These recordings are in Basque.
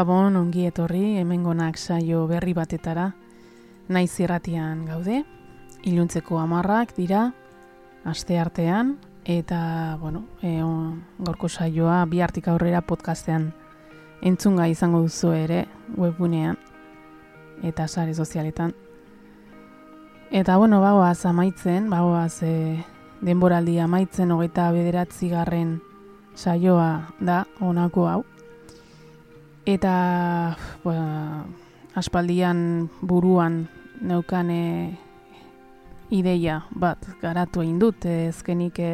Gabon ongi etorri hemengonak saio berri batetara naiz irratian gaude. Iluntzeko amarrak dira aste artean eta bueno, e, on, gaurko saioa bi hartik aurrera podcastean entzunga izango duzu ere webgunean eta sare sozialetan. Eta bueno, bagoaz amaitzen, bagoaz e, denboraldi amaitzen hogeita bederatzi garren saioa da honako hau. Eta ba, aspaldian buruan neukan e, ideia bat garatu egin dut, ezkenik e,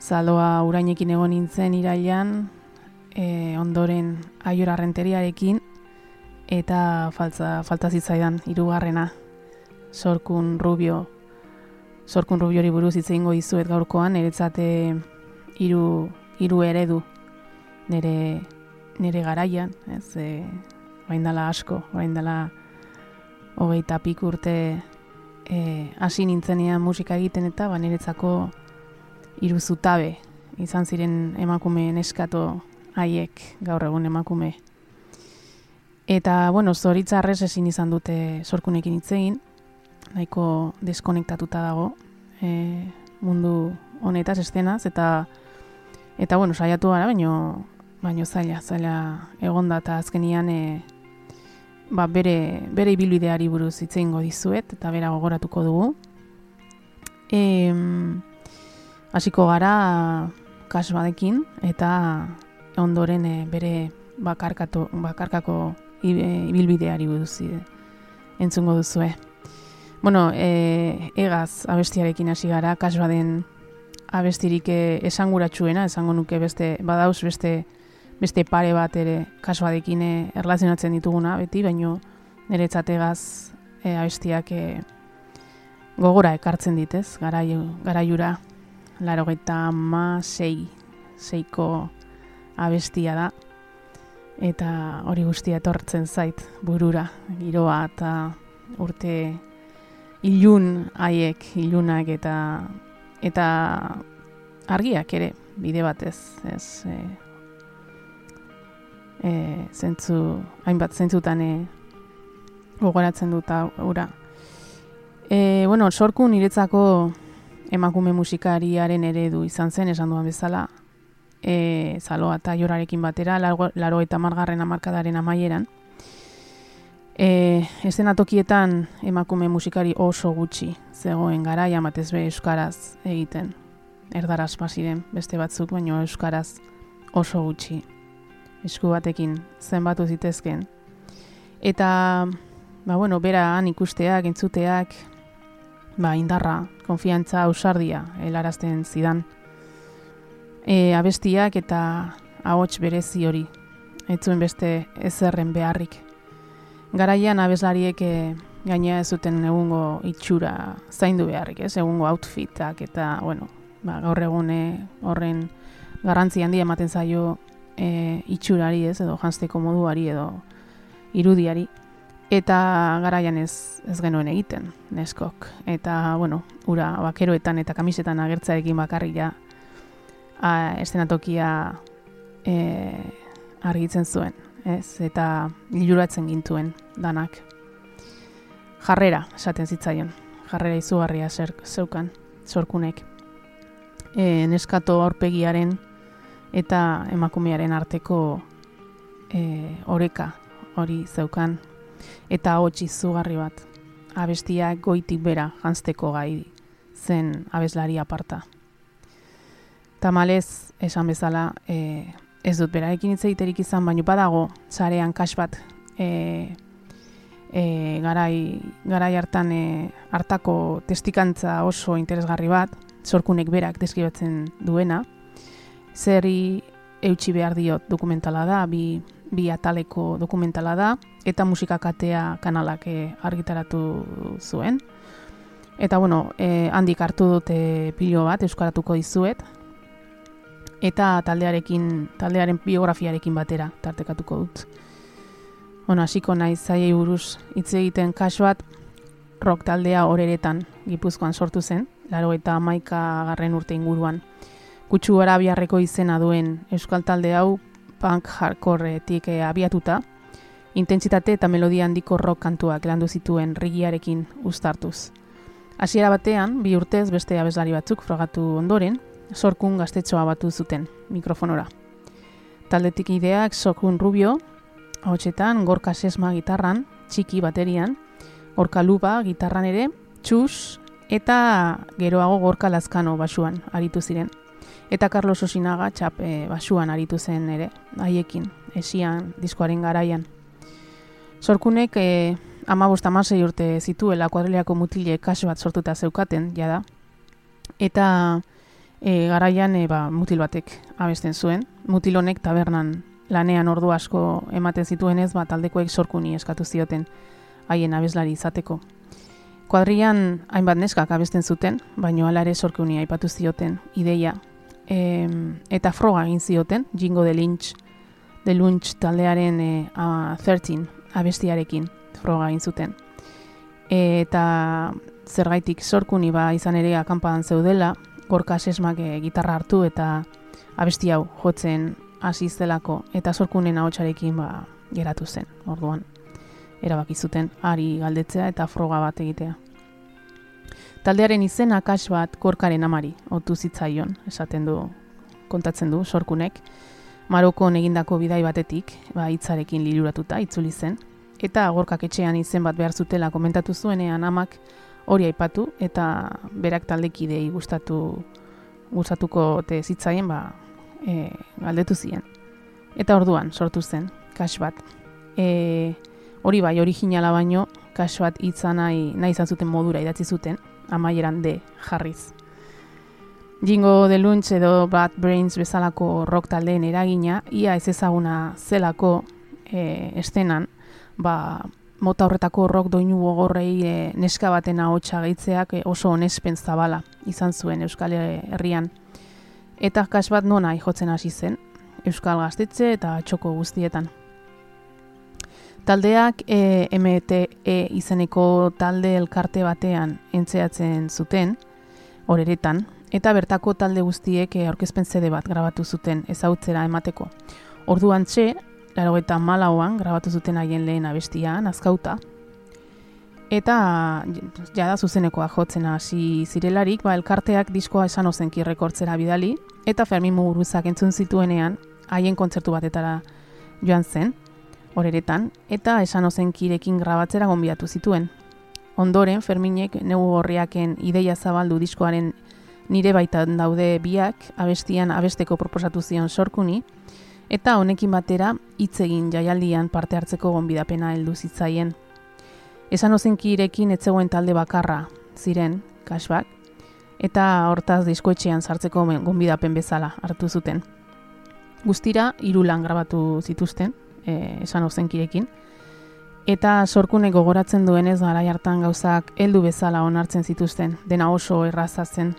zaloa urainekin egon nintzen irailan, e, ondoren aiora renteriarekin, eta faltza, falta zitzaidan irugarrena, sorkun rubio, sorkun rubiori buruz hitz egingo dizuet gaurkoan, eretzate hiru hiru eredu nire nire garaian, ez, e, dela asko, bain dela hogeita pik urte e, hasi nintzenean musika egiten eta ba, niretzako hiru zutabe izan ziren emakume neskato haiek gaur egun emakume. Eta, bueno, zoritzarrez ezin izan dute sorkunekin hitz nahiko deskonektatuta dago e, mundu honetaz, estenaz, eta, eta bueno, saiatu gara, baino, baino zaila, zaila egonda, eta azkenian e, ba, bere, bere ibilbideari buruz hitz egingo dizuet, eta bera gogoratuko dugu. E, hasiko gara kas badekin, eta ondoren e, bere bakarkatu, bakarkako ibilbideari buruz entzungo duzue. Bueno, e, egaz abestiarekin hasi gara, kasba den abestirik e, esanguratsuena, esango nuke beste, badauz beste, beste pare bat ere kasbadekin e, erlazionatzen dituguna, beti, baino nire egaz e, abestiak e, gogora ekartzen ditez, garaiura, laro geta ma sei, seiko abestia da. Eta hori guztia etortzen zait burura, giroa eta urte ilun haiek, ilunak eta eta argiak ere bide batez, ez e, e, zentzu, hainbat zentzutan e, gogoratzen dut ura. E, bueno, sorku niretzako emakume musikariaren eredu izan zen, esan duan bezala, e, zaloa eta jorarekin batera, laro, eta margarren amarkadaren amaieran. E, tokietan emakume musikari oso gutxi zegoen gara, jamatez be euskaraz egiten. Erdaraz pasiren beste batzuk, baino euskaraz oso gutxi. Esku batekin zenbatu zitezken. Eta, ba bueno, bera han ikusteak, entzuteak, ba indarra, konfiantza, ausardia, helarazten zidan e, abestiak eta ahots berezi hori. Etzuen beste ezerren beharrik. Garaian abeslariek e, gaina ez zuten egungo itxura zaindu beharrik, ez? Egungo outfitak eta, bueno, ba, gaur egun e, horren garrantzi handi ematen zaio e, itxurari, ez? Edo janzteko moduari edo irudiari. Eta garaian ez, ez genuen egiten, neskok. Eta, bueno, ura bakeroetan eta kamisetan agertzarekin bakarrik ja a, estenatokia e, argitzen zuen, ez? Eta liluratzen gintuen danak. Jarrera, esaten zitzaion. Jarrera izugarria zer, zeukan, zorkunek. E, neskato aurpegiaren eta emakumearen arteko e, oreka hori zeukan. Eta hotxi zugarri bat. Abestiak goitik bera jantzteko gai zen abeslari aparta tamalez esan bezala e, ez dut berarekin hitz egiterik izan baino badago sarean kas bat e, e, garai, garai hartan e, hartako testikantza oso interesgarri bat zorkunek berak deskribatzen duena zeri eutxi behar diot dokumentala da bi, bi ataleko dokumentala da eta musikakatea kanalak e, argitaratu zuen Eta bueno, eh, handik hartu dute pilo bat, euskaratuko dizuet, eta taldearekin, taldearen biografiarekin batera tartekatuko dut. Bueno, hasiko naiz zaiei buruz hitz egiten kasu bat rock taldea horeretan Gipuzkoan sortu zen, laro eta amaika garren urte inguruan. Kutsu arabiarreko izena duen euskal talde hau punk hardcoreetik eh, abiatuta, intentsitate eta melodia handiko rock kantuak landu zituen rigiarekin uztartuz. Hasiera batean, bi urtez beste abeslari batzuk frogatu ondoren, sorkun gaztetxoa batu zuten mikrofonora. Taldetik ideak Sokun Rubio, hautsetan gorka sesma gitarran, txiki baterian, gorka luba gitarran ere, txus eta geroago gorka lazkano basuan aritu ziren. Eta Carlos Osinaga txap e, basuan aritu zen ere, haiekin, esian, diskoaren garaian. Sorkunek e, eh, amabost amasei urte zituela kuadrileako mutile kaso bat sortuta zeukaten, jada. Eta e, garaian e, ba, mutil batek abesten zuen. Mutil honek tabernan lanean ordu asko ematen zituen ez, ba, taldekoek sorkuni eskatu zioten haien abeslari izateko. Kuadrian hainbat neskak abesten zuten, baino alare sorkuni aipatu zioten ideia. E, eta froga egin zioten, jingo de lynch, de lunch taldearen e, a, 13 abestiarekin froga egin zuten. E, eta zergaitik sorkuni ba izan ere akanpadan zeudela, gorka sesmak e, gitarra hartu eta abesti hau jotzen hasi zelako eta sorkunen ahotsarekin ba geratu zen, orduan erabaki zuten ari galdetzea eta froga bat egitea. Taldearen izena kas bat korkaren amari, otu zitzaion, esaten du, kontatzen du, sorkunek, Marokon egindako bidai batetik, ba, hitzarekin liluratuta, itzuli zen, eta gorkak etxean izen bat behar zutela komentatu zuenean amak hori aipatu, eta berak taldekidei gustatu gustatuko te zitzaien, ba, e, galdetu zien. Eta orduan, sortu zen, kas bat. E, hori bai, originala baino, kas bat hitza nahi, nahi izan zuten modura idatzi zuten, amaieran de jarriz. Jingo de Lunch edo Bad Brains bezalako rock taldeen eragina, ia ez ezaguna zelako e, estenan, ba, mota horretako rock doinu gogorrei e, neska baten ahotsa gehitzeak e, oso onespen zabala izan zuen Euskal Herrian. Eta kas bat nona jotzen hasi zen, Euskal Gaztetxe eta txoko guztietan. Taldeak e, MTE izeneko talde elkarte batean entzeatzen zuten, horeretan, eta bertako talde guztiek e, aurkezpen zede bat grabatu zuten ezautzera emateko. Orduan txe, laro eta malauan grabatu zuten haien lehen abestia, nazkauta, Eta jada zuzenekoa jotzen hasi zirelarik, ba, elkarteak diskoa esan ozenki rekortzera bidali, eta Fermin Muguruzak entzun zituenean, haien kontzertu batetara joan zen, horeretan, eta esan ozenkirekin grabatzera gonbiatu zituen. Ondoren, Ferminek negu horriaken ideia zabaldu diskoaren nire baitan daude biak, abestian abesteko proposatu zion sorkuni, eta honekin batera hitz egin jaialdian parte hartzeko gonbidapena heldu zitzaien. Esan ozenki irekin etzegoen talde bakarra ziren, kasbak, eta hortaz diskoetxean sartzeko gonbidapen bezala hartu zuten. Guztira, irulan grabatu zituzten, e, esan ozenkirekin, eta sorkune gogoratzen duenez gara hartan gauzak heldu bezala onartzen zituzten, dena oso errazatzen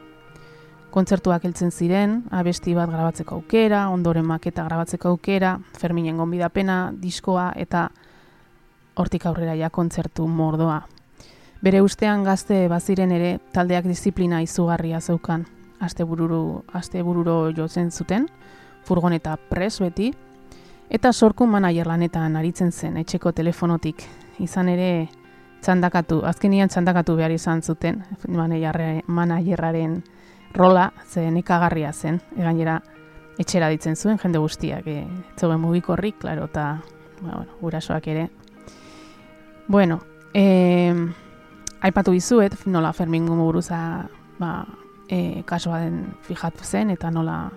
kontzertuak heltzen ziren, abesti bat grabatzeko aukera, ondoren maketa grabatzeko aukera, Ferminen gonbidapena, diskoa eta hortik aurrera ja kontzertu mordoa. Bere ustean gazte baziren ere taldeak disiplina izugarria zeukan. Aste bururu, aste bururo jotzen zuten, furgoneta pres beti, eta sorku manager lanetan aritzen zen etxeko telefonotik. Izan ere txandakatu, azkenian txandakatu behar izan zuten, managerraren rola ze nekagarria zen, egainera etxera ditzen zuen jende guztiak, e, zegoen mugikorrik, klaro, eta ba, bueno, gurasoak ere. Bueno, e, aipatu dizuet, nola Fermin Gumuruza ba, e, kasua den fijatu zen, eta nola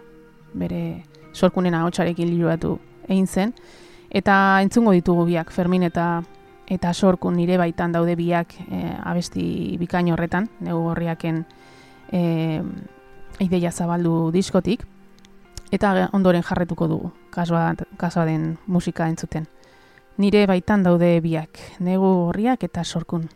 bere sorkunen ahotsarekin liruatu egin zen, eta entzungo ditugu biak, Fermin eta eta sorkun nire baitan daude biak e, abesti bikaino horretan, negu horriaken e, ideia zabaldu diskotik, eta ondoren jarretuko dugu, kasua den musika entzuten. Nire baitan daude biak, negu horriak eta sorkun.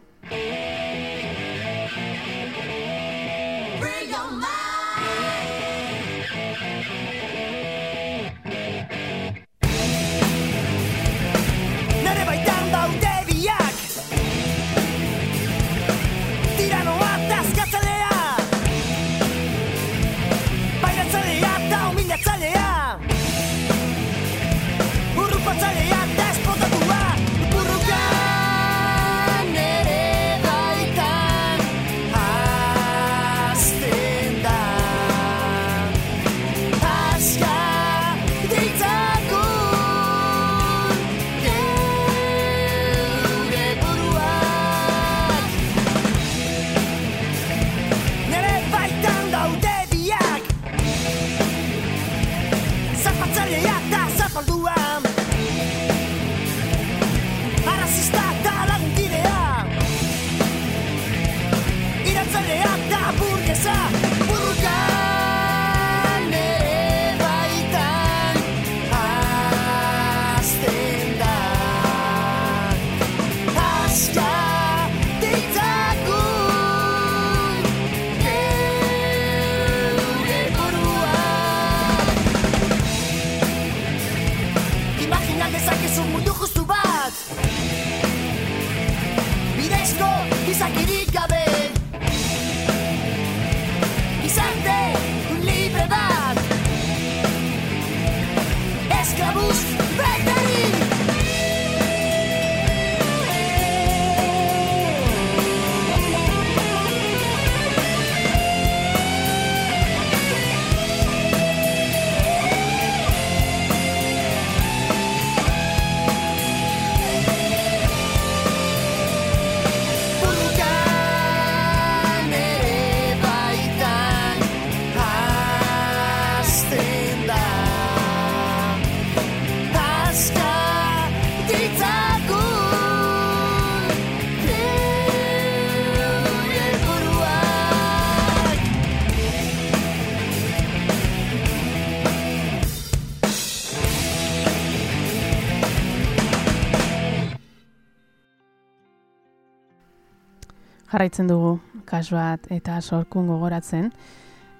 Jarraitzen dugu kas bat eta sorkun gogoratzen.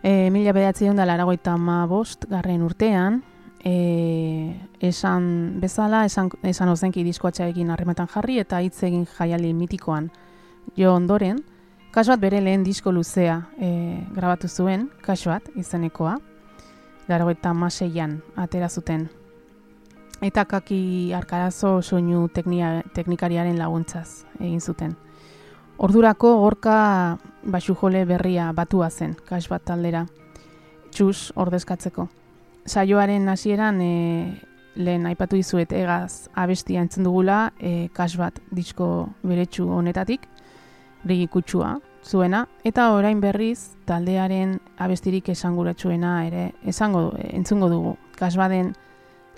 E, mila bedatzi da laragoita ma bost garren urtean, e, esan bezala, esan, esan ozenki diskoatxa egin harremetan jarri eta hitz egin jaiali mitikoan jo ondoren, kas bat bere lehen disko luzea e, grabatu zuen, kas bat izenekoa, laragoita maseian atera zuten. Eta kaki arkarazo soinu teknikariaren laguntzaz egin zuten. Ordurako gorka basujole berria batua zen, kas bat taldera, txus ordezkatzeko. Saioaren hasieran e, lehen aipatu dizuet egaz abestia entzen dugula, e, kas bat disko beretsu honetatik, rigi kutsua zuena, eta orain berriz taldearen abestirik esanguratsuena ere esango entzungo dugu. Kas baden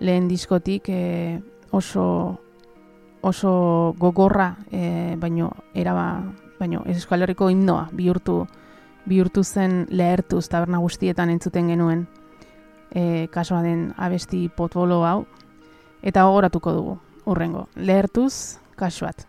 lehen diskotik e, oso oso gogorra e, baino eraba baino Euskal Herriko himnoa bihurtu bihurtu zen lehertuz taberna guztietan entzuten genuen e, kasoa den abesti potbolo hau eta gogoratuko dugu urrengo lehertuz kasuat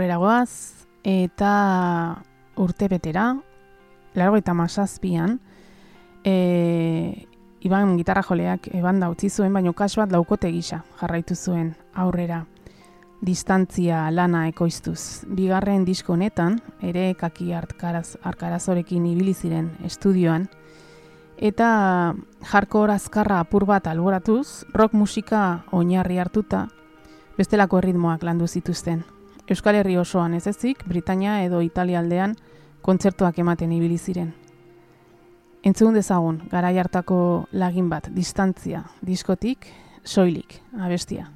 aurrera goaz, eta urte betera, largo eta masazpian, e, iban gitarra joleak eban utzi zuen, baino kasu bat laukote gisa jarraitu zuen aurrera distantzia lana ekoiztuz. Bigarren disko honetan, ere kaki arkaraz, arkarazorekin ibili ziren estudioan, eta jarko azkarra apur bat alboratuz, rock musika oinarri hartuta, bestelako erritmoak landu zituzten. Euskal Herri osoan ez ezik, Britania edo Italia aldean kontzertuak ematen ibili ziren. Entzun dezagun, gara hartako lagin bat, distantzia, diskotik, soilik, abestia.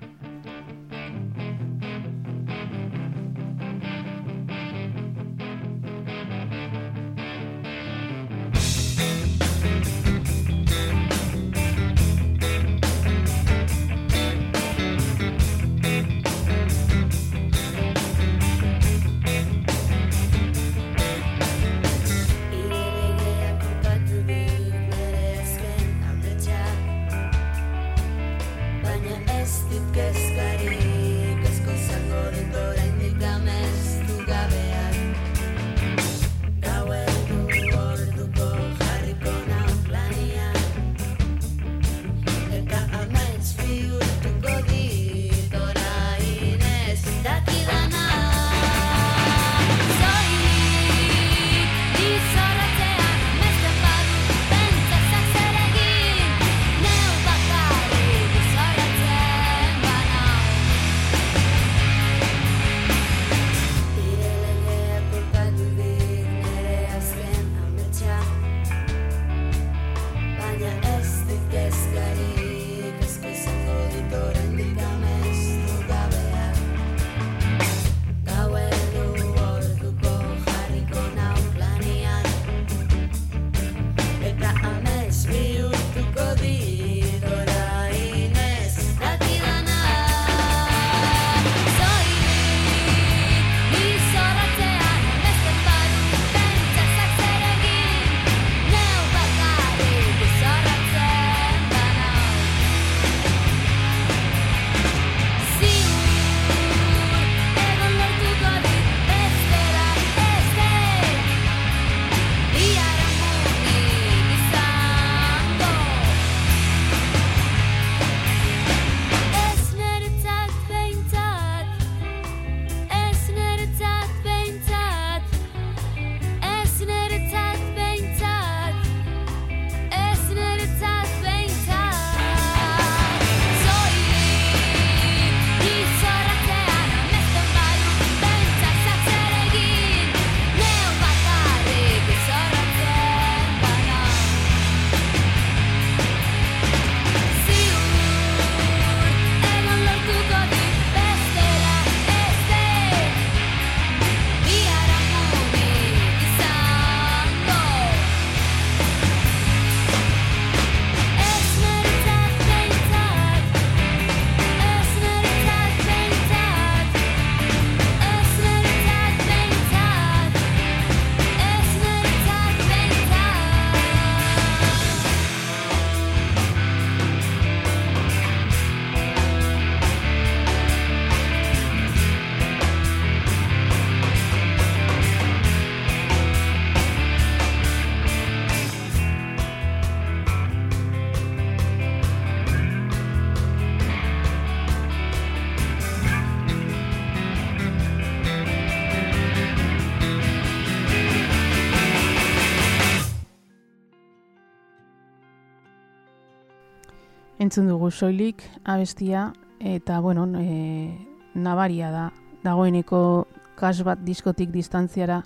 Dugu soilik abestia eta bueno, e, nabaria da dagoeneko kas bat diskotik distantziara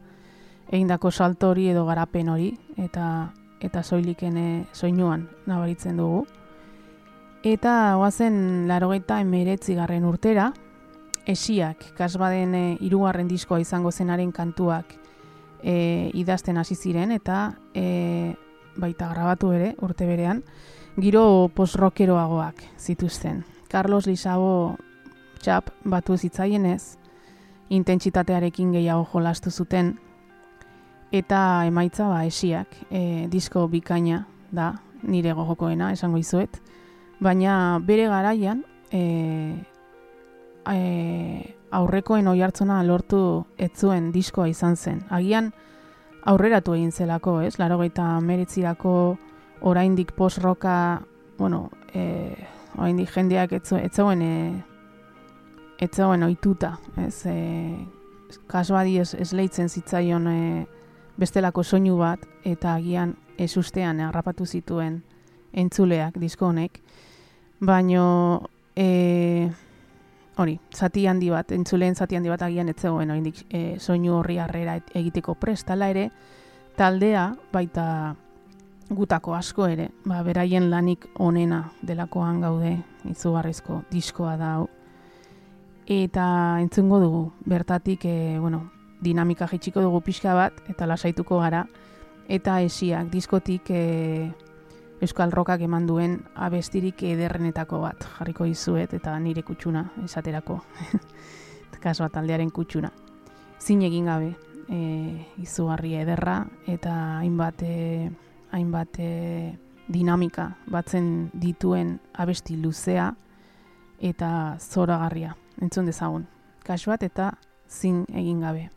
egindako salto hori edo garapen hori eta eta soilikene soinuan nabaritzen dugu. Eta goazen larogeita emeretzi garren urtera, esiak, kasbaden e, irugarren diskoa izango zenaren kantuak e, idazten hasi ziren eta e, baita grabatu ere urte berean, giro posrokeroagoak zituzten. Carlos Lisabo txap batu zitzaienez, intentsitatearekin gehiago jolastu zuten, eta emaitza ba esiak, e, disko bikaina da, nire gogokoena, esango izuet, baina bere garaian, e, e, aurrekoen oi hartzuna lortu etzuen diskoa izan zen. Agian aurreratu egin zelako, ez? Laro gaita meritzirako oraindik post-roka, bueno, e, oraindik jendeak etzeuen e, etzeuen oituta, ez? E, kaso adi ez, leitzen zitzaion e, bestelako soinu bat, eta agian ez ustean harrapatu zituen entzuleak disko honek, baino e, hori, zati handi bat, entzuleen zati handi bat agian etzegoen, oraindik e, soinu horri harrera egiteko prestala ere, taldea baita gutako asko ere, ba, beraien lanik onena delakoan gaude, izugarrizko diskoa da hau. Eta entzungo dugu, bertatik, e, bueno, dinamika jitsiko dugu pixka bat, eta lasaituko gara, eta esiak diskotik e, Euskal Rokak eman duen abestirik ederrenetako bat, jarriko izuet, eta nire kutsuna, esaterako, kaso bat aldearen kutsuna. Zin egin gabe, e, izugarri ederra, eta hainbat... E, hainbat e, dinamika batzen dituen abesti luzea eta zoragarria. Entzun dezagun. Kasu bat eta zin egin gabe.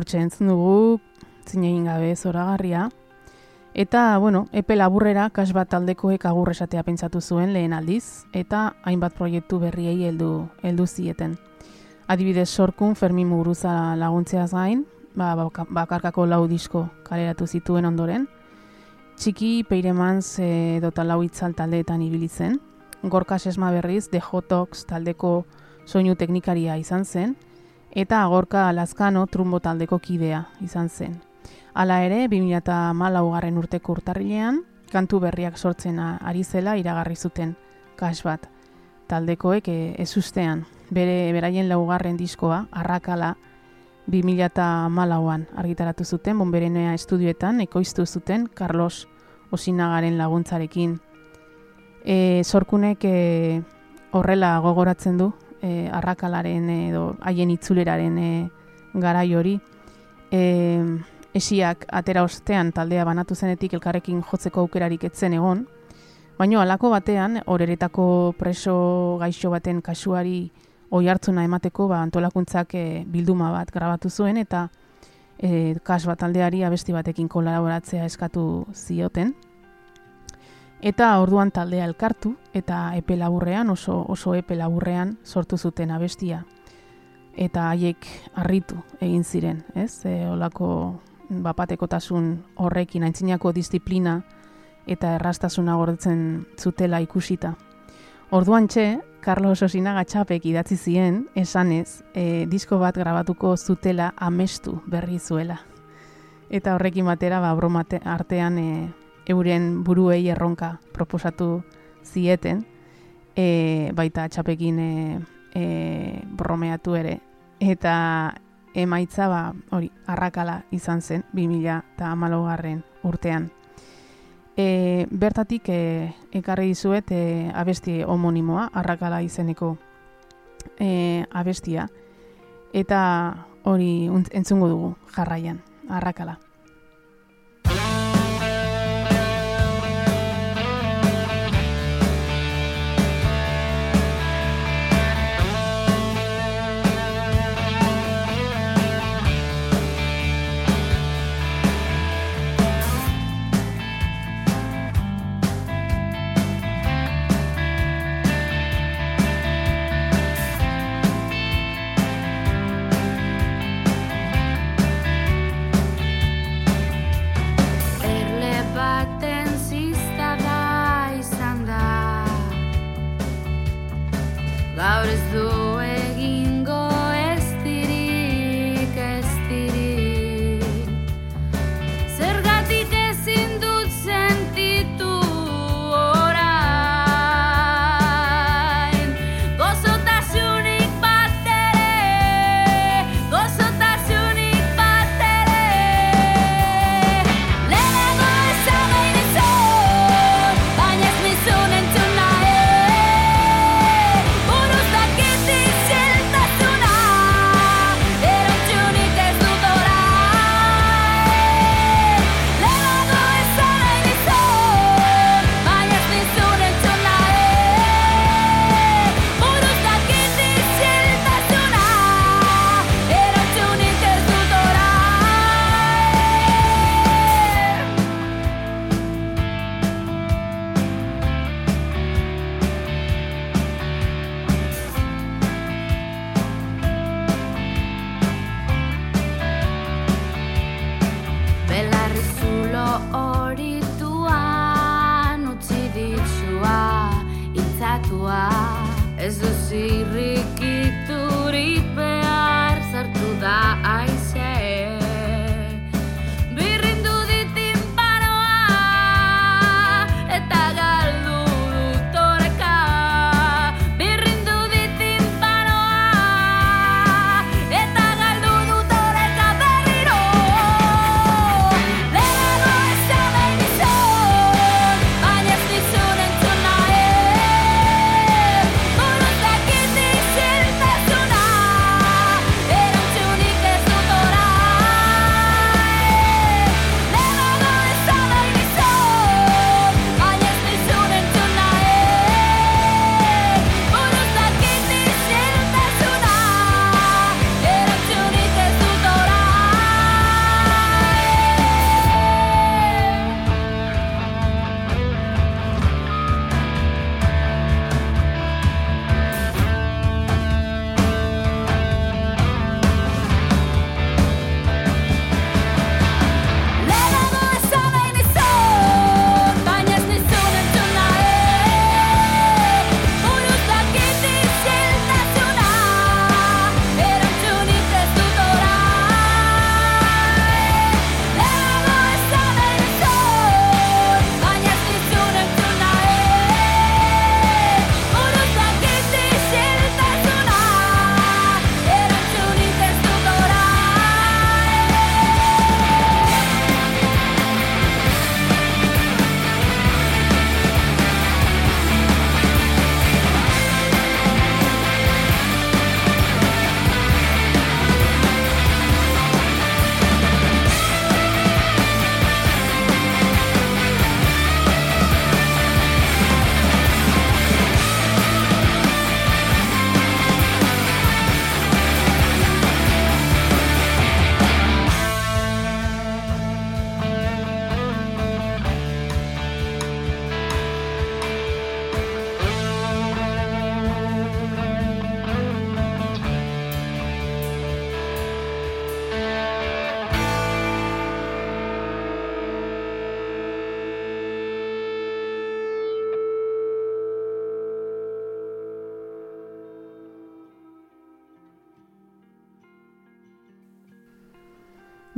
Hortxe entzun dugu, zinegin gabe zoragarria. Eta, bueno, epe laburrera kas bat taldekoek agur esatea pentsatu zuen lehen aldiz, eta hainbat proiektu berriei heldu heldu zieten. Adibidez, sorkun Fermin Muguruza laguntzeaz gain, ba, bakarkako lau disko kaleratu zituen ondoren, txiki peiremans edo lau itzal taldeetan ibilitzen, gorka sesma berriz de Jotox taldeko soinu teknikaria izan zen, eta agorka alazkano trumbo taldeko kidea izan zen. Hala ere, 2008 garren urteko urtarrilean, kantu berriak sortzen ari zela iragarri zuten kas bat. Taldekoek eh, ez ustean, bere beraien laugarren diskoa, arrakala, 2008an argitaratu zuten, bonberenea estudioetan, ekoiztu zuten Carlos Osinagaren laguntzarekin. E, sorkunek e, horrela gogoratzen du, e, arrakalaren edo haien itzuleraren e, garai hori. E, esiak atera ostean taldea banatu zenetik elkarrekin jotzeko aukerarik etzen egon, baina halako batean, horeretako preso gaixo baten kasuari oi hartzuna emateko ba, antolakuntzak e, bilduma bat grabatu zuen eta e, kas bat aldeari abesti batekin kolaboratzea eskatu zioten. Eta orduan taldea elkartu eta epe laburrean, oso, oso epe laburrean sortu zuten abestia. Eta haiek harritu egin ziren, ez? E, olako bapatekotasun horrekin aintzinako disiplina eta errastasuna gordetzen zutela ikusita. Orduan txe, Carlos Osinaga txapek idatzi zien, esanez, e, disko bat grabatuko zutela amestu berri zuela. Eta horrekin batera, ba, bromate artean e, euren buruei erronka proposatu zieten, e, baita txapekin e, e, bromeatu ere. Eta emaitza ba, hori, arrakala izan zen, 2000 eta amalogarren urtean. E, bertatik e, ekarri dizuet e, abesti homonimoa, arrakala izeneko e, abestia. Eta hori entzungo dugu jarraian, arrakala. loud as the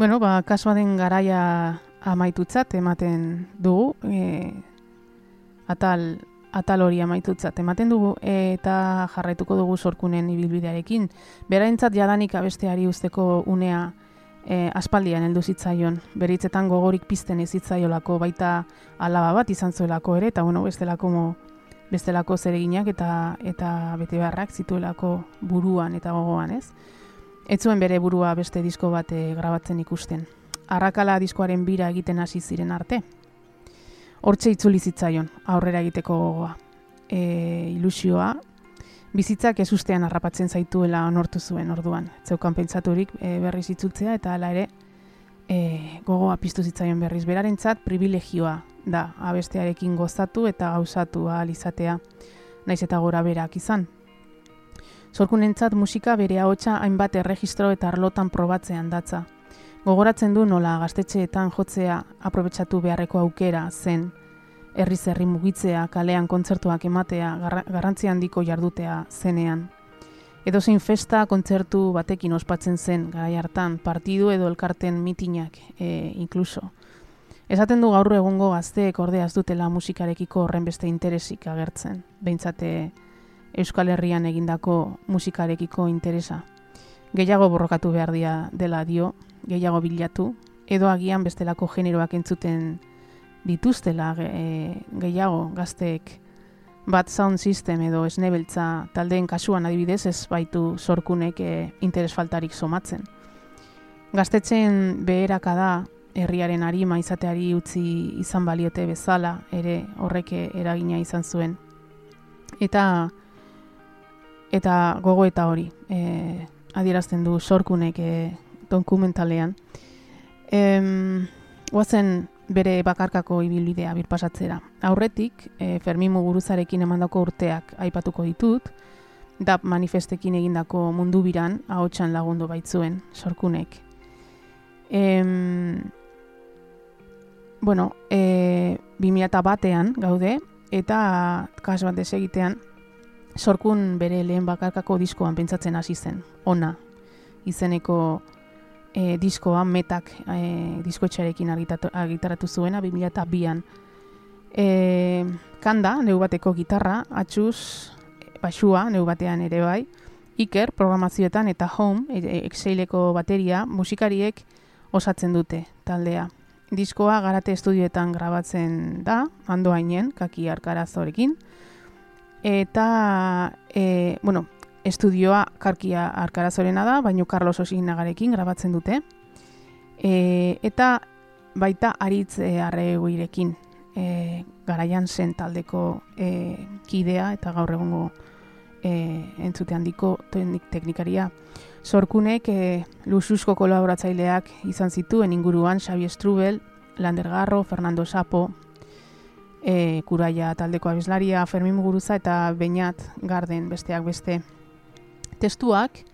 Bueno, ba, kasuaden garaia amaitutzat ematen dugu, e, atal, atal hori amaitutzat ematen dugu, eta jarraituko dugu sorkunen ibilbidearekin. Beraintzat jadanik abesteari usteko unea e, aspaldian heldu zitzaion, beritzetan gogorik pizten ez zitzaiolako, baita alaba bat izan zuelako ere, eta bueno, bestelako mo, bestelako zereginak eta eta bete beharrak zituelako buruan eta gogoan, ez? Ez zuen bere burua beste disko bat eh, grabatzen ikusten. Arrakala diskoaren bira egiten hasi ziren arte. Hortxe itzuli zitzaion, aurrera egiteko gogoa. E, ilusioa, bizitzak ez ustean harrapatzen zaituela onortu zuen orduan. Zeukan pentsaturik e, berriz itzultzea eta hala ere e, gogoa piztu zitzaion berriz. Berarentzat privilegioa da abestearekin gozatu eta gauzatu ahal izatea, naiz eta gora berak izan. Zorkunentzat musika bere ahotsa hainbat erregistro eta arlotan probatzean datza. Gogoratzen du nola gaztetxeetan jotzea aprobetsatu beharreko aukera zen, herri mugitzea, kalean kontzertuak ematea, garra- garrantzi handiko jardutea zenean. Edozein festa kontzertu batekin ospatzen zen garai hartan, partidu edo elkarten mitinak e, inkluso. Esaten du gaur egungo gazteek ordea ez dutela musikarekiko horren beste interesik agertzen, behintzate Euskal Herrian egindako musikarekiko interesa. Gehiago borrokatu behar dia dela dio, gehiago bilatu, edo agian bestelako generoak entzuten dituztela e, gehiago gazteek bat sound system edo esnebeltza taldeen kasuan adibidez ez baitu sorkunek e, interes faltarik somatzen. Gaztetzen beheraka da herriaren arima izateari utzi izan baliote bezala ere horrek eragina izan zuen. Eta eta gogo eta hori e, adierazten du sorkunek e, dokumentalean. Em, guazen bere bakarkako ibilbidea birpasatzera. Aurretik, e, Fermin Muguruzarekin emandako urteak aipatuko ditut, DAP manifestekin egindako mundu biran ahotsan lagundu baitzuen sorkunek. Em, bueno, e, 2000 batean gaude, eta kas bat desegitean, sorkun bere lehen bakarkako diskoan pentsatzen hasi zen, ona, izeneko e, diskoa metak e, diskoetxarekin argitatu- argitaratu zuena 2002an. E, kanda, neu bateko gitarra, atxuz, basua, neu batean ere bai, Iker programazioetan eta Home, e, e, Exceleko bateria, musikariek osatzen dute taldea. Diskoa garate estudioetan grabatzen da, ando hainen, kaki arkarazorekin, eta, e, bueno, estudioa karkia arkarazorena da, baino Carlos Osignagarekin grabatzen dute. E, eta baita aritz e, arreguirekin e, garaian zen taldeko e, kidea eta gaur egungo e, entzute handiko teknik- teknikaria. Sorkunek e, luxusko kolaboratzaileak izan zituen inguruan Xabi Strubel, Lander Garro, Fernando Sapo, e, Kuraia taldeko abeslaria, Fermin Muguruza eta Beñat Garden besteak beste. Testuak,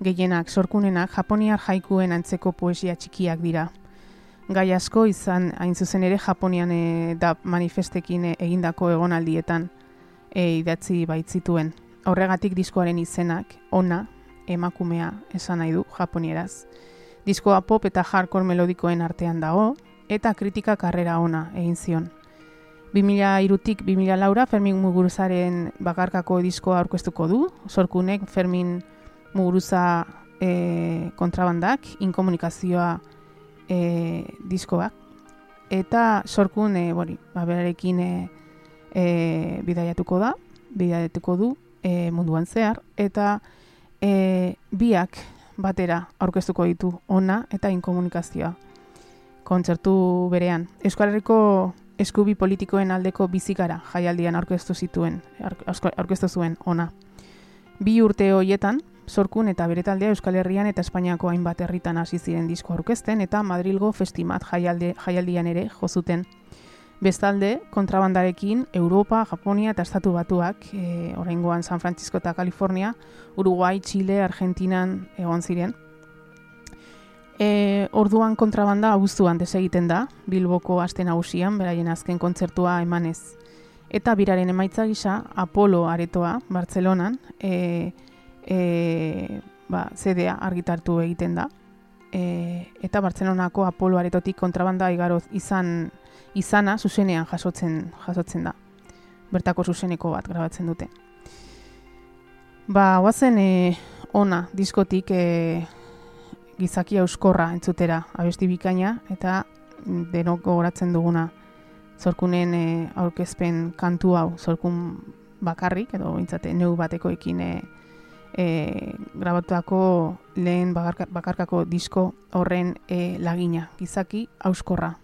gehienak sorkunenak Japoniar jaikuen antzeko poesia txikiak dira. Gai asko izan hain zuzen ere Japonian e, da manifestekin e, egindako egonaldietan e, idatzi baitzituen. Horregatik diskoaren izenak, ona, emakumea esan nahi du japonieraz. Diskoa pop eta hardcore melodikoen artean dago, eta kritika karrera ona egin zion. 2003-tik 2000 laura Fermin Muguruzaren bakarkako diskoa aurkeztuko du, sorkunek Fermin Muguruza e, kontrabandak, inkomunikazioa e, diskoak, eta sorkun e, bori, ba, berarekin e, e, bidaiatuko da, bidaiatuko du e, munduan zehar, eta e, biak batera aurkeztuko ditu ona eta inkomunikazioa. Kontzertu berean. Euskal Herriko eskubi politikoen aldeko bizikara jaialdian aurkeztu zituen, aurke- aurkeztu zuen ona. Bi urte hoietan, Sorkun eta bere taldea Euskal Herrian eta Espainiako hainbat herritan hasi ziren disko aurkezten eta Madrilgo Festimat jaialde, jaialdian ere jo zuten. Bestalde, kontrabandarekin Europa, Japonia eta Estatu Batuak, e, oraingoan San Francisco eta California, Uruguay, Chile, Argentinan egon ziren. E, orduan kontrabanda abuztuan desegiten da, Bilboko aste nagusian, beraien azken kontzertua emanez. Eta biraren emaitza gisa, Apolo aretoa, Bartzelonan, e, e, ba, CD-a argitartu egiten da. E, eta Bartzelonako Apolo aretotik kontrabanda igaroz izan izana zuzenean jasotzen jasotzen da. Bertako zuzeneko bat grabatzen dute. Ba, oazen e, ona diskotik e, gizaki euskorra entzutera abesti bikaina eta denok gogoratzen duguna zorkunen e, aurkezpen kantu hau zorkun bakarrik edo bintzate neu batekoekin e, e, grabatuako lehen bakarka, bakarkako disko horren e, lagina gizaki auskorra.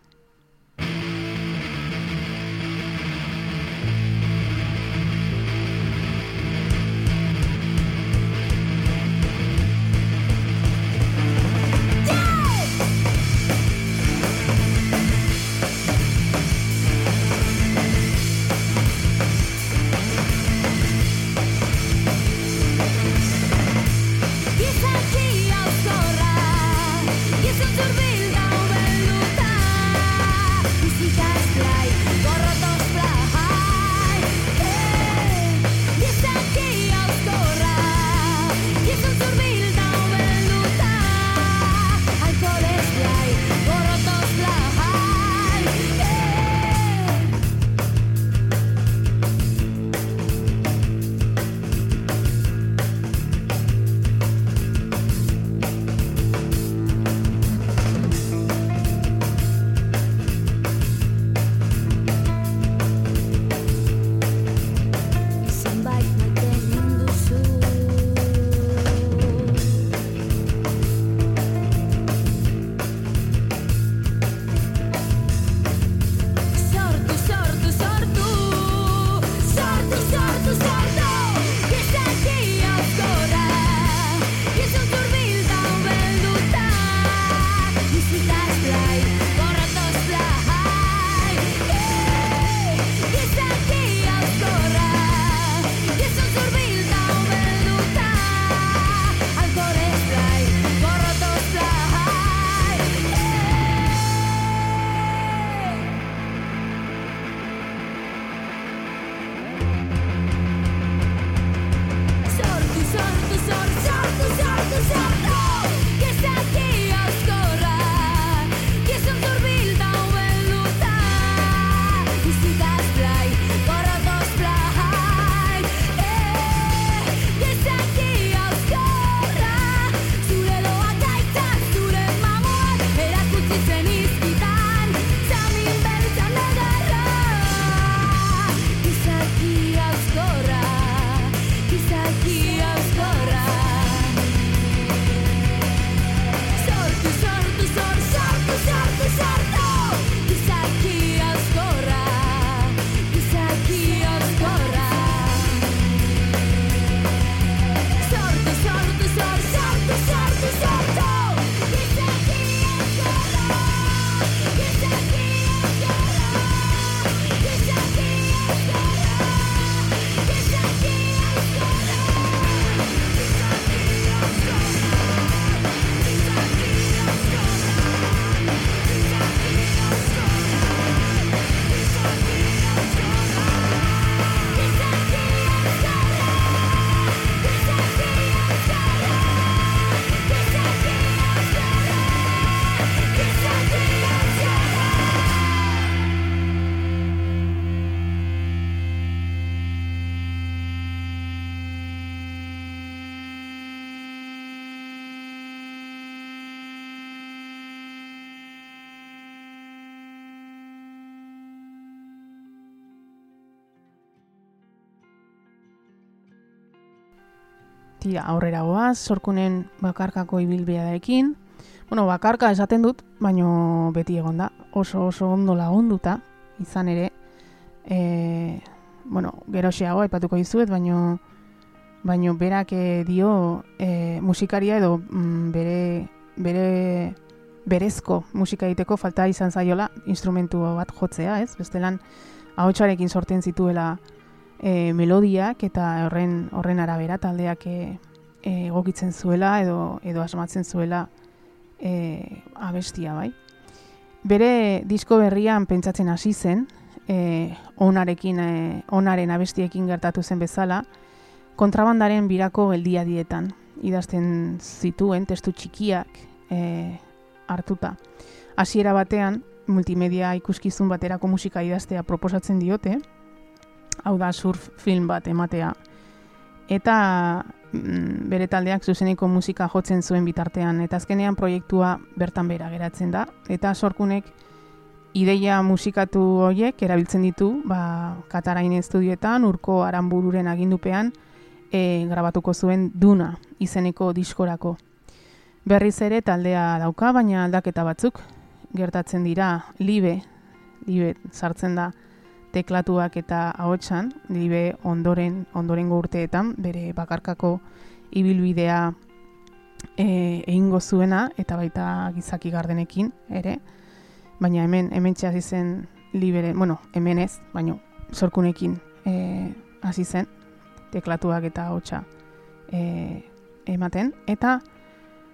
Aurrera goaz, sorkunen bakarkako ibilbidearekin. Bueno, bakarka esaten dut, baino beti egon da, oso oso ondo lagunduta, izan ere, e, bueno, geroxeago aipatuko dizuet, baino baino berak dio e, musikaria edo mm, bere bere berezko musika egiteko falta izan zaiola instrumentu bat jotzea, ez? Bestelan ahotsarekin sortzen zituela e, melodiak eta horren horren arabera taldeak e, egokitzen zuela edo edo asmatzen zuela e, abestia, bai. Bere disko berrian pentsatzen hasi zen, e, onarekin, e, onaren abestiekin gertatu zen bezala, kontrabandaren birako geldia dietan. Idazten zituen testu txikiak e, hartuta. Hasiera batean, multimedia ikuskizun baterako musika idaztea proposatzen diote, hau da surf film bat ematea. Eta bere taldeak zuzeneko musika jotzen zuen bitartean, eta azkenean proiektua bertan bera geratzen da. Eta sorkunek ideia musikatu horiek erabiltzen ditu, ba, Katarain estudioetan, urko aranbururen agindupean, e, grabatuko zuen Duna izeneko diskorako. Berriz ere taldea dauka, baina aldaketa batzuk gertatzen dira libe, libe sartzen da teklatuak eta ahotsan, libe ondoren ondorengo urteetan bere bakarkako ibilbidea e, egingo zuena eta baita gizaki gardenekin ere, baina hemen hemen hasi zen libere, bueno, hemen ez, baina sorkunekin e, hasi zen teklatuak eta ahotsa e, ematen eta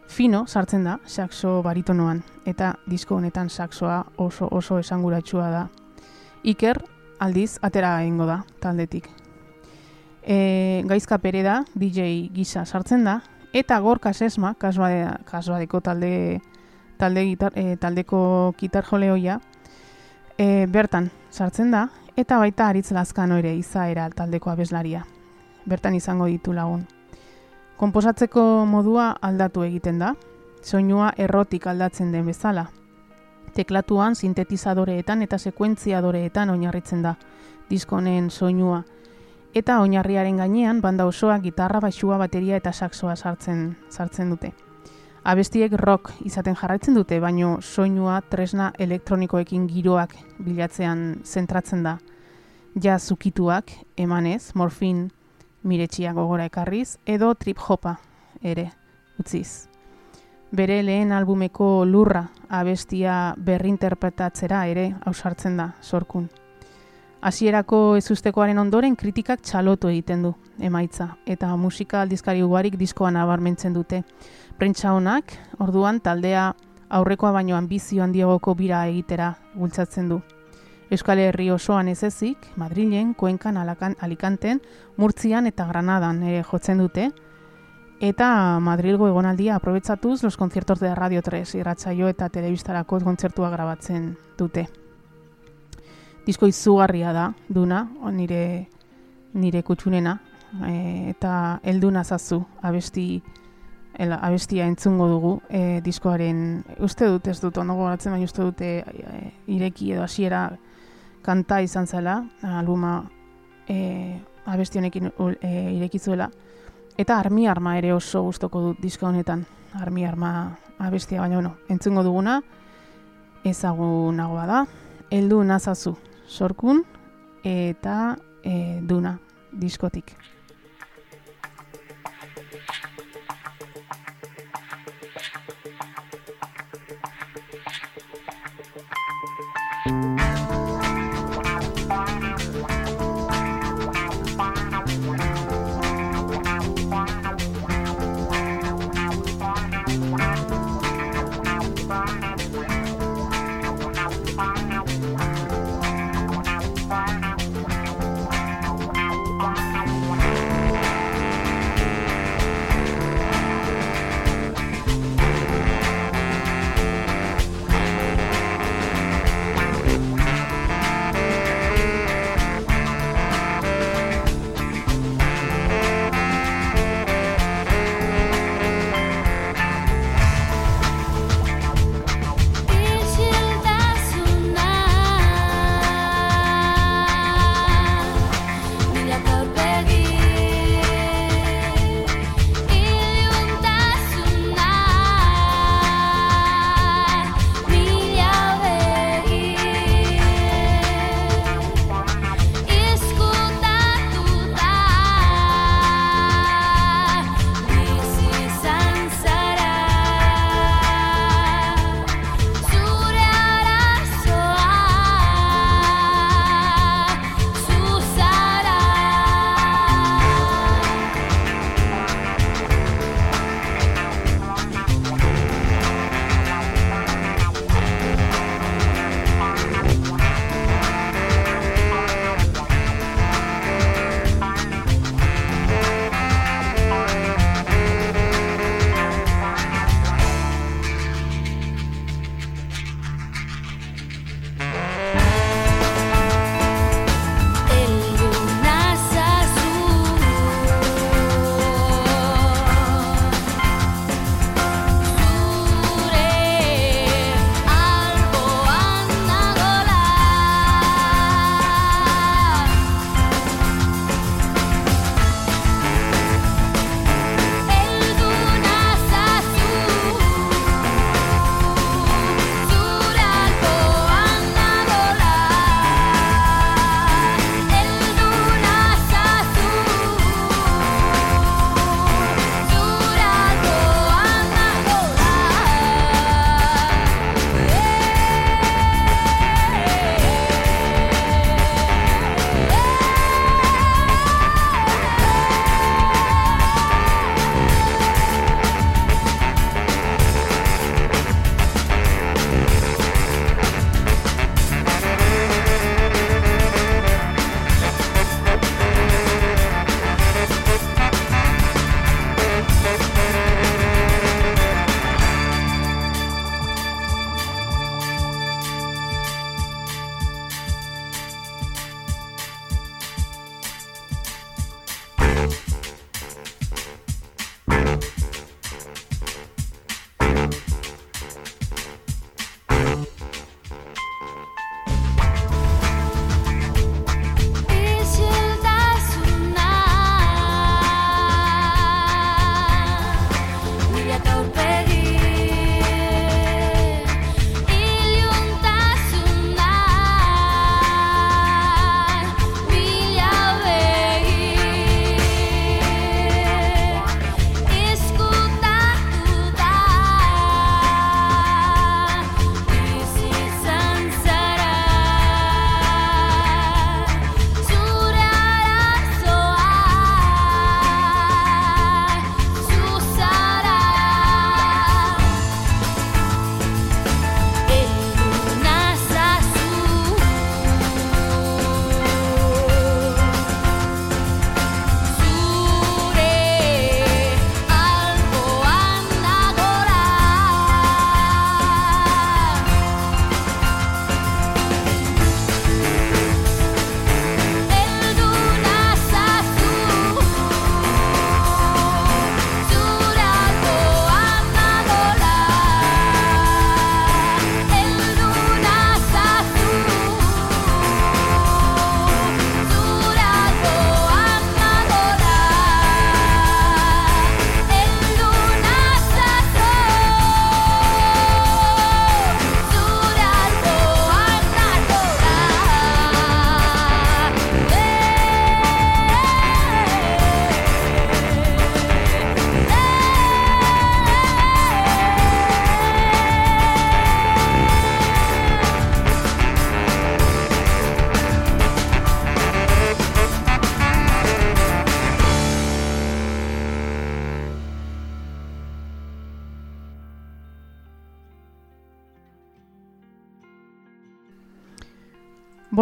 fino sartzen da saxo baritonoan eta disko honetan saxoa oso oso esanguratsua da. Iker aldiz atera egingo da taldetik. E, gaizka pere da, DJ gisa sartzen da, eta gorka sesma, kasbadeko talde, talde gitar, e, taldeko gitar joleoia, e, bertan sartzen da, eta baita aritz lazkano ere izaera taldeko abeslaria. Bertan izango ditu lagun. Komposatzeko modua aldatu egiten da, soinua errotik aldatzen den bezala, teklatuan sintetizadoreetan eta sekuentziadoreetan oinarritzen da diskonen soinua. Eta oinarriaren gainean banda osoa gitarra, baixua, bateria eta saxoa sartzen sartzen dute. Abestiek rock izaten jarraitzen dute, baino soinua tresna elektronikoekin giroak bilatzean zentratzen da. Ja zukituak, emanez, morfin miretxia gogora ekarriz, edo trip hopa ere, utziz bere lehen albumeko lurra abestia berrinterpretatzera ere ausartzen da sorkun. Hasierako ezustekoaren ondoren kritikak txalotu egiten du emaitza eta musika aldizkari ugarik diskoa nabarmentzen dute. Prentsa honak, orduan taldea aurrekoa baino ambizio handiagoko bira egitera bultzatzen du. Euskal Herri osoan ez ezik, Madrilen, Kuenkan, Alikanten, Murtzian eta Granadan ere jotzen dute, Eta Madrilgo egonaldia aprobetsatuz los conciertos de Radio 3 irratsaio eta telebistarako kontzertua grabatzen dute. Disko izugarria da, duna, nire, nire kutsunena, e, eta elduna zazu abesti, el, abestia entzungo dugu e, diskoaren, uste dut ez dut, ondo baina uste dute e, ireki edo hasiera kanta izan zela, albuma e, abesti honekin e, irekizuela, Eta armi arma ere oso gustoko dut diska honetan. Armi arma abestia baina bueno, entzungo duguna ezagunagoa da. Heldu nazazu sorkun eta e, duna diskotik.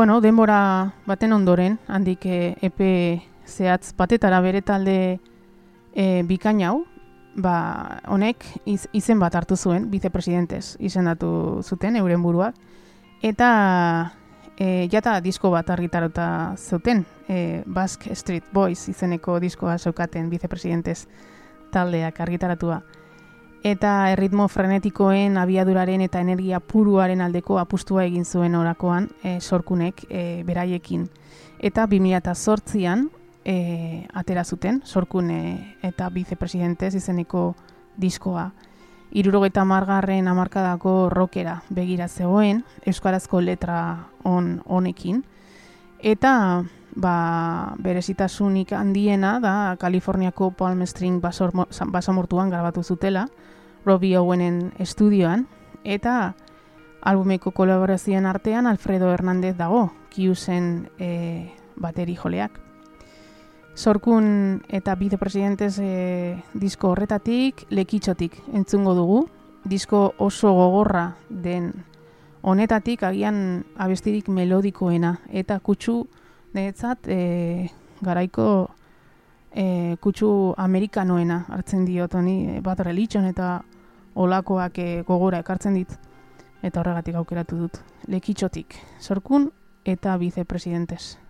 Bueno, denbora baten ondoren, handik epe zehatz batetara bere talde e, bikain hau, ba, honek iz, izen bat hartu zuen, vicepresidentez izendatu zuten, euren buruak, eta e, jata disko bat argitarota zuten, e, Basque Street Boys izeneko diskoa zeukaten vicepresidentez taldeak argitaratua. Eta erritmo frenetikoen, abiaduraren eta energia puruaren aldeko apustua egin zuen orakoan e, sorkunek e, beraiekin. Eta 2008an e, atera zuten, sorkune eta vicepresidentez izeneko diskoa. Irurogeita margarren amarkadako rockera begira zegoen, euskarazko letra on honekin. Eta ba, berezitasunik handiena da Kaliforniako Palm basormo- basamortuan grabatu zutela, Robbie Owenen estudioan, eta albumeko kolaborazioen artean Alfredo Hernández dago, kiusen e, bateri joleak. Sorkun eta vicepresidentez e, disko horretatik, lekitxotik entzungo dugu, disko oso gogorra den honetatik agian abestirik melodikoena eta kutsu niretzat e, garaiko e, kutsu amerikanoena hartzen diot honi e, bat religion eta olakoak e, gogora ekartzen dit eta horregatik aukeratu dut lekitxotik sorkun eta vicepresidentez.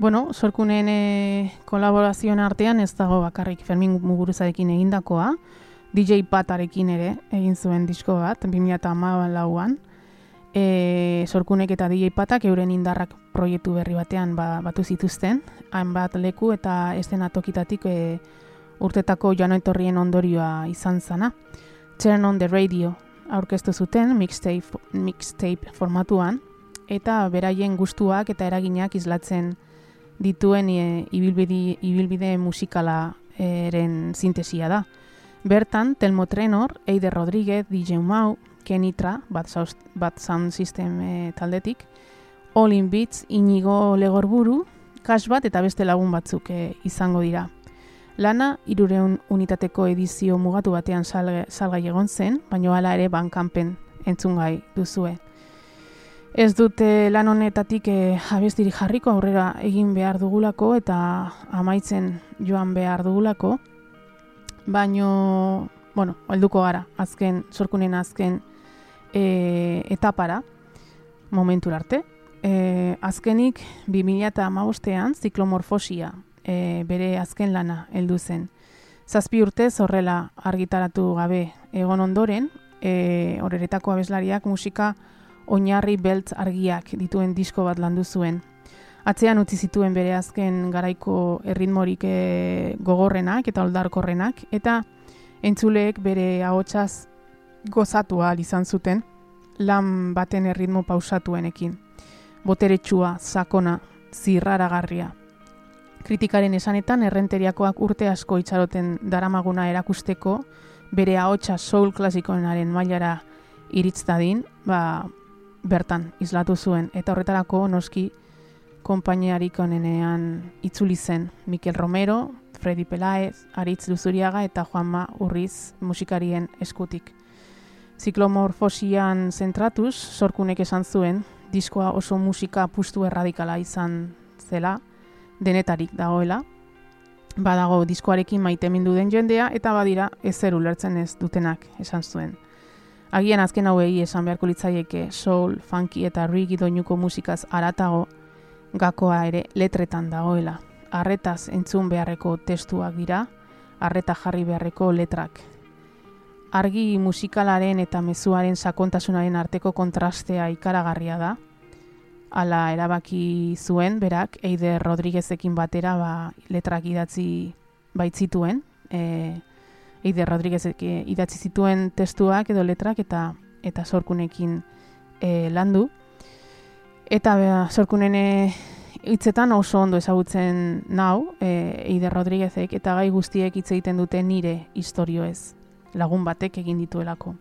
Bueno, sorkunen e, kolaborazioen artean ez dago bakarrik Fermin Muguruzarekin egindakoa, DJ Patarekin ere egin zuen disko bat, 2008an. E, sorkunek eta DJ Patak euren indarrak proiektu berri batean ba, batu zituzten, hainbat leku eta estenatokitatik e, urtetako joan etorrien ondorioa izan zana. Turn on the radio aurkeztu zuten mixtape, mixtape formatuan, eta beraien gustuak eta eraginak islatzen dituen e, ibilbide, ibilbide musikalaren sintesia da. Bertan, Telmo Trenor, Eider Rodríguez, DJ Mau, Kenitra, bat, saust, bat sound system e, taldetik, All in Beats, Inigo Legorburu, Cash bat eta beste lagun batzuk e, izango dira. Lana, irureun unitateko edizio mugatu batean salge, salgai egon zen, baina hala ere bankanpen entzungai duzue. Ez dute lan honetatik e, abestiri jarriko aurrera egin behar dugulako eta amaitzen joan behar dugulako, baino, bueno, helduko gara, azken, sorkunen azken e, etapara, momentur arte. E, azkenik, 2008an, ziklomorfosia e, bere azken lana heldu zen. Zazpi urtez horrela argitaratu gabe egon ondoren, e, horeretako abeslariak musika oinarri beltz argiak dituen disko bat landu zuen. Atzean utzi zituen bere azken garaiko erritmorik e, gogorrenak eta oldarkorrenak, eta entzuleek bere ahotsaz gozatu ahal izan zuten lan baten erritmo pausatuenekin. Boteretsua, sakona, zirraragarria. Kritikaren esanetan errenteriakoak urte asko itxaroten daramaguna erakusteko bere ahotsa soul klasikoenaren mailara iritz dadin, ba, bertan islatu zuen eta horretarako noski konpainiarik onenean itzuli zen Mikel Romero, Freddy Pelaez, Aritz Luzuriaga eta Juanma Urriz musikarien eskutik. Ziklomorfosian zentratuz, sorkunek esan zuen, diskoa oso musika pustu erradikala izan zela, denetarik dagoela, badago diskoarekin maite mindu den jendea eta badira ezer ulertzen ez dutenak esan zuen. Agian azken hauei esan beharko litzaieke soul, funky eta reggae doinuko musikaz aratago gakoa ere letretan dagoela. Arretaz entzun beharreko testuak dira, arreta jarri beharreko letrak. Argi musikalaren eta mezuaren sakontasunaren arteko kontrastea ikaragarria da. Hala erabaki zuen, berak, Eider Rodriguezekin batera ba, letrak idatzi baitzituen. E, Eider Rodriguezek idatzi zituen testuak edo letrak eta eta sorkunekin e, landu. Eta bea, sorkunen hitzetan oso ondo ezagutzen nau, e, Eider Rodriguezek, eta gai guztiek hitz egiten dute nire historio ez, lagun batek egin dituelako.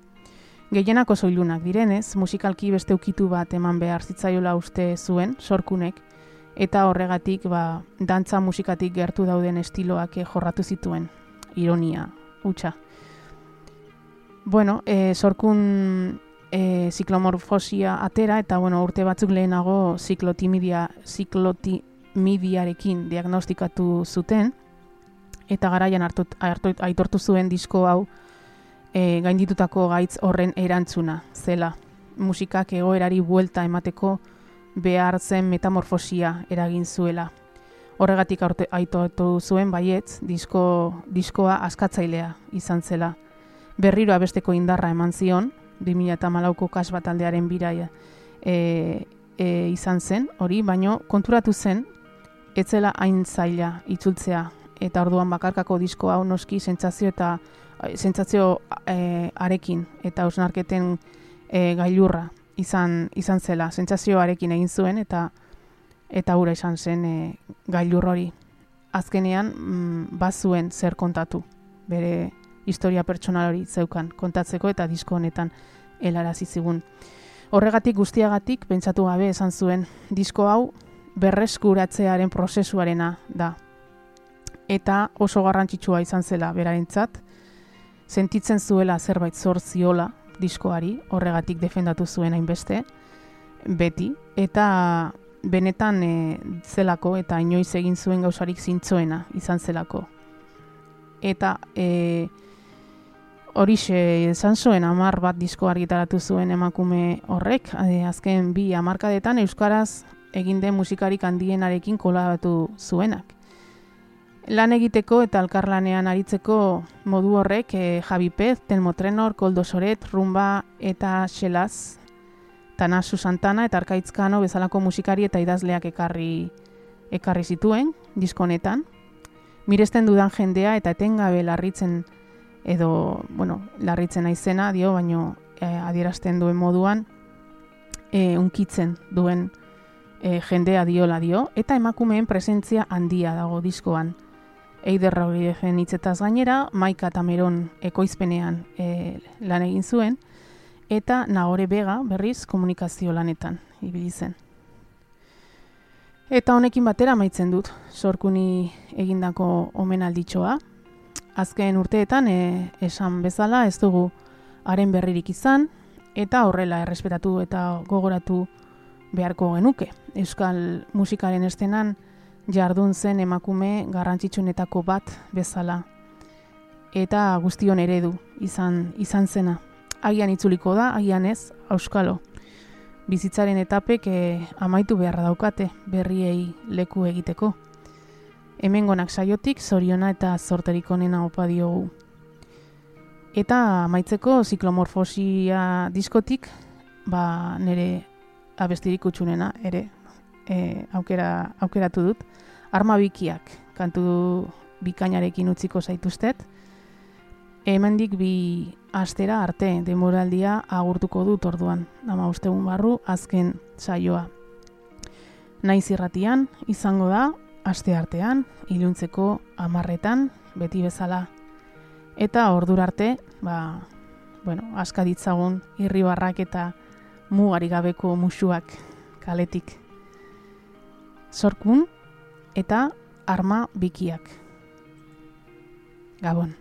Gehienako soilunak direnez, musikalki beste ukitu bat eman behar zitzaiola uste zuen, sorkunek, eta horregatik ba, dantza musikatik gertu dauden estiloak eh, jorratu zituen, ironia, utxa. Bueno, e, sorkun e, ziklomorfosia atera eta bueno, urte batzuk lehenago ziklotimidia, ziklotimidiarekin diagnostikatu zuten eta garaian hartu, hartu, aitortu zuen disko hau e, gainditutako gaitz horren erantzuna zela. Musikak egoerari buelta emateko behar zen metamorfosia eragin zuela. Horregatik aitortu zuen baietz disko, diskoa askatzailea izan zela. Berriro abesteko indarra eman zion, 2008ko kas bat aldearen biraia e, e, izan zen, hori, baino konturatu zen, etzela hain zaila itzultzea, eta orduan bakarkako disko hau noski sentsazio eta sentsazio e, arekin eta osnarketen e, gailurra izan izan zela, sentsazioarekin egin zuen eta eta hura izan zen e, gailur hori. Azkenean mm, bazuen zer kontatu bere historia pertsonal hori zeukan kontatzeko eta disko honetan helarazi zigun. Horregatik guztiagatik pentsatu gabe esan zuen disko hau berreskuratzearen prozesuarena da. Eta oso garrantzitsua izan zela berarentzat, sentitzen zuela zerbait zor ziola diskoari, horregatik defendatu zuen hainbeste, beti, eta benetan e, zelako eta inoiz egin zuen gauzarik zintzoena izan zelako. Eta e, Horixe, esan zuen amar bat disko argitaratu zuen emakume horrek, azken bi amarkadetan Euskaraz egin den musikarik handienarekin kolabatu zuenak. Lan egiteko eta alkarlanean aritzeko modu horrek e, Javi Pez, Telmo Trenor, Koldo Soret, Rumba eta Xelaz, Tanasu Santana eta Arkaitzkano bezalako musikari eta idazleak ekarri ekarri zituen diskonetan. Miresten dudan jendea eta etengabe larritzen edo, bueno, larritzen naizena dio, baino e, adierazten duen moduan e, unkitzen duen e, jendea diola dio, eta emakumeen presentzia handia dago diskoan. Eider Rauriden hitzetaz gainera, Maika Tameron ekoizpenean e, lan egin zuen, eta Nagore Bega berriz komunikazio lanetan ibili zen. Eta honekin batera maitzen dut, sorkuni egindako omenalditxoa. Azken urteetan e, esan bezala ez dugu haren berririk izan, eta horrela errespetatu eta gogoratu beharko genuke. Euskal musikaren estenan jardun zen emakume garrantzitsuenetako bat bezala. Eta guztion eredu izan, izan zena. Agian itzuliko da, agian ez, auskalo. Bizitzaren etapek eh, amaitu beharra daukate berriei leku egiteko. Hemengonak saiotik zoriona eta zorterik onena opa diogu. Eta amaitzeko ziklomorfosia diskotik, ba, nire abestirik utxunena ere e, aukera, aukeratu dut. Arma bikiak kantu bikainarekin utziko zaituztet. Hemendik bi astera arte demoraldia agurtuko dut orduan. Nama ustegun barru azken saioa. Naiz irratian izango da aste artean, iluntzeko amarretan, beti bezala. Eta ordura arte, ba, bueno, aska ditzagun irribarrak eta mugari gabeko musuak kaletik. Zorkun eta arma bikiak. Gabon.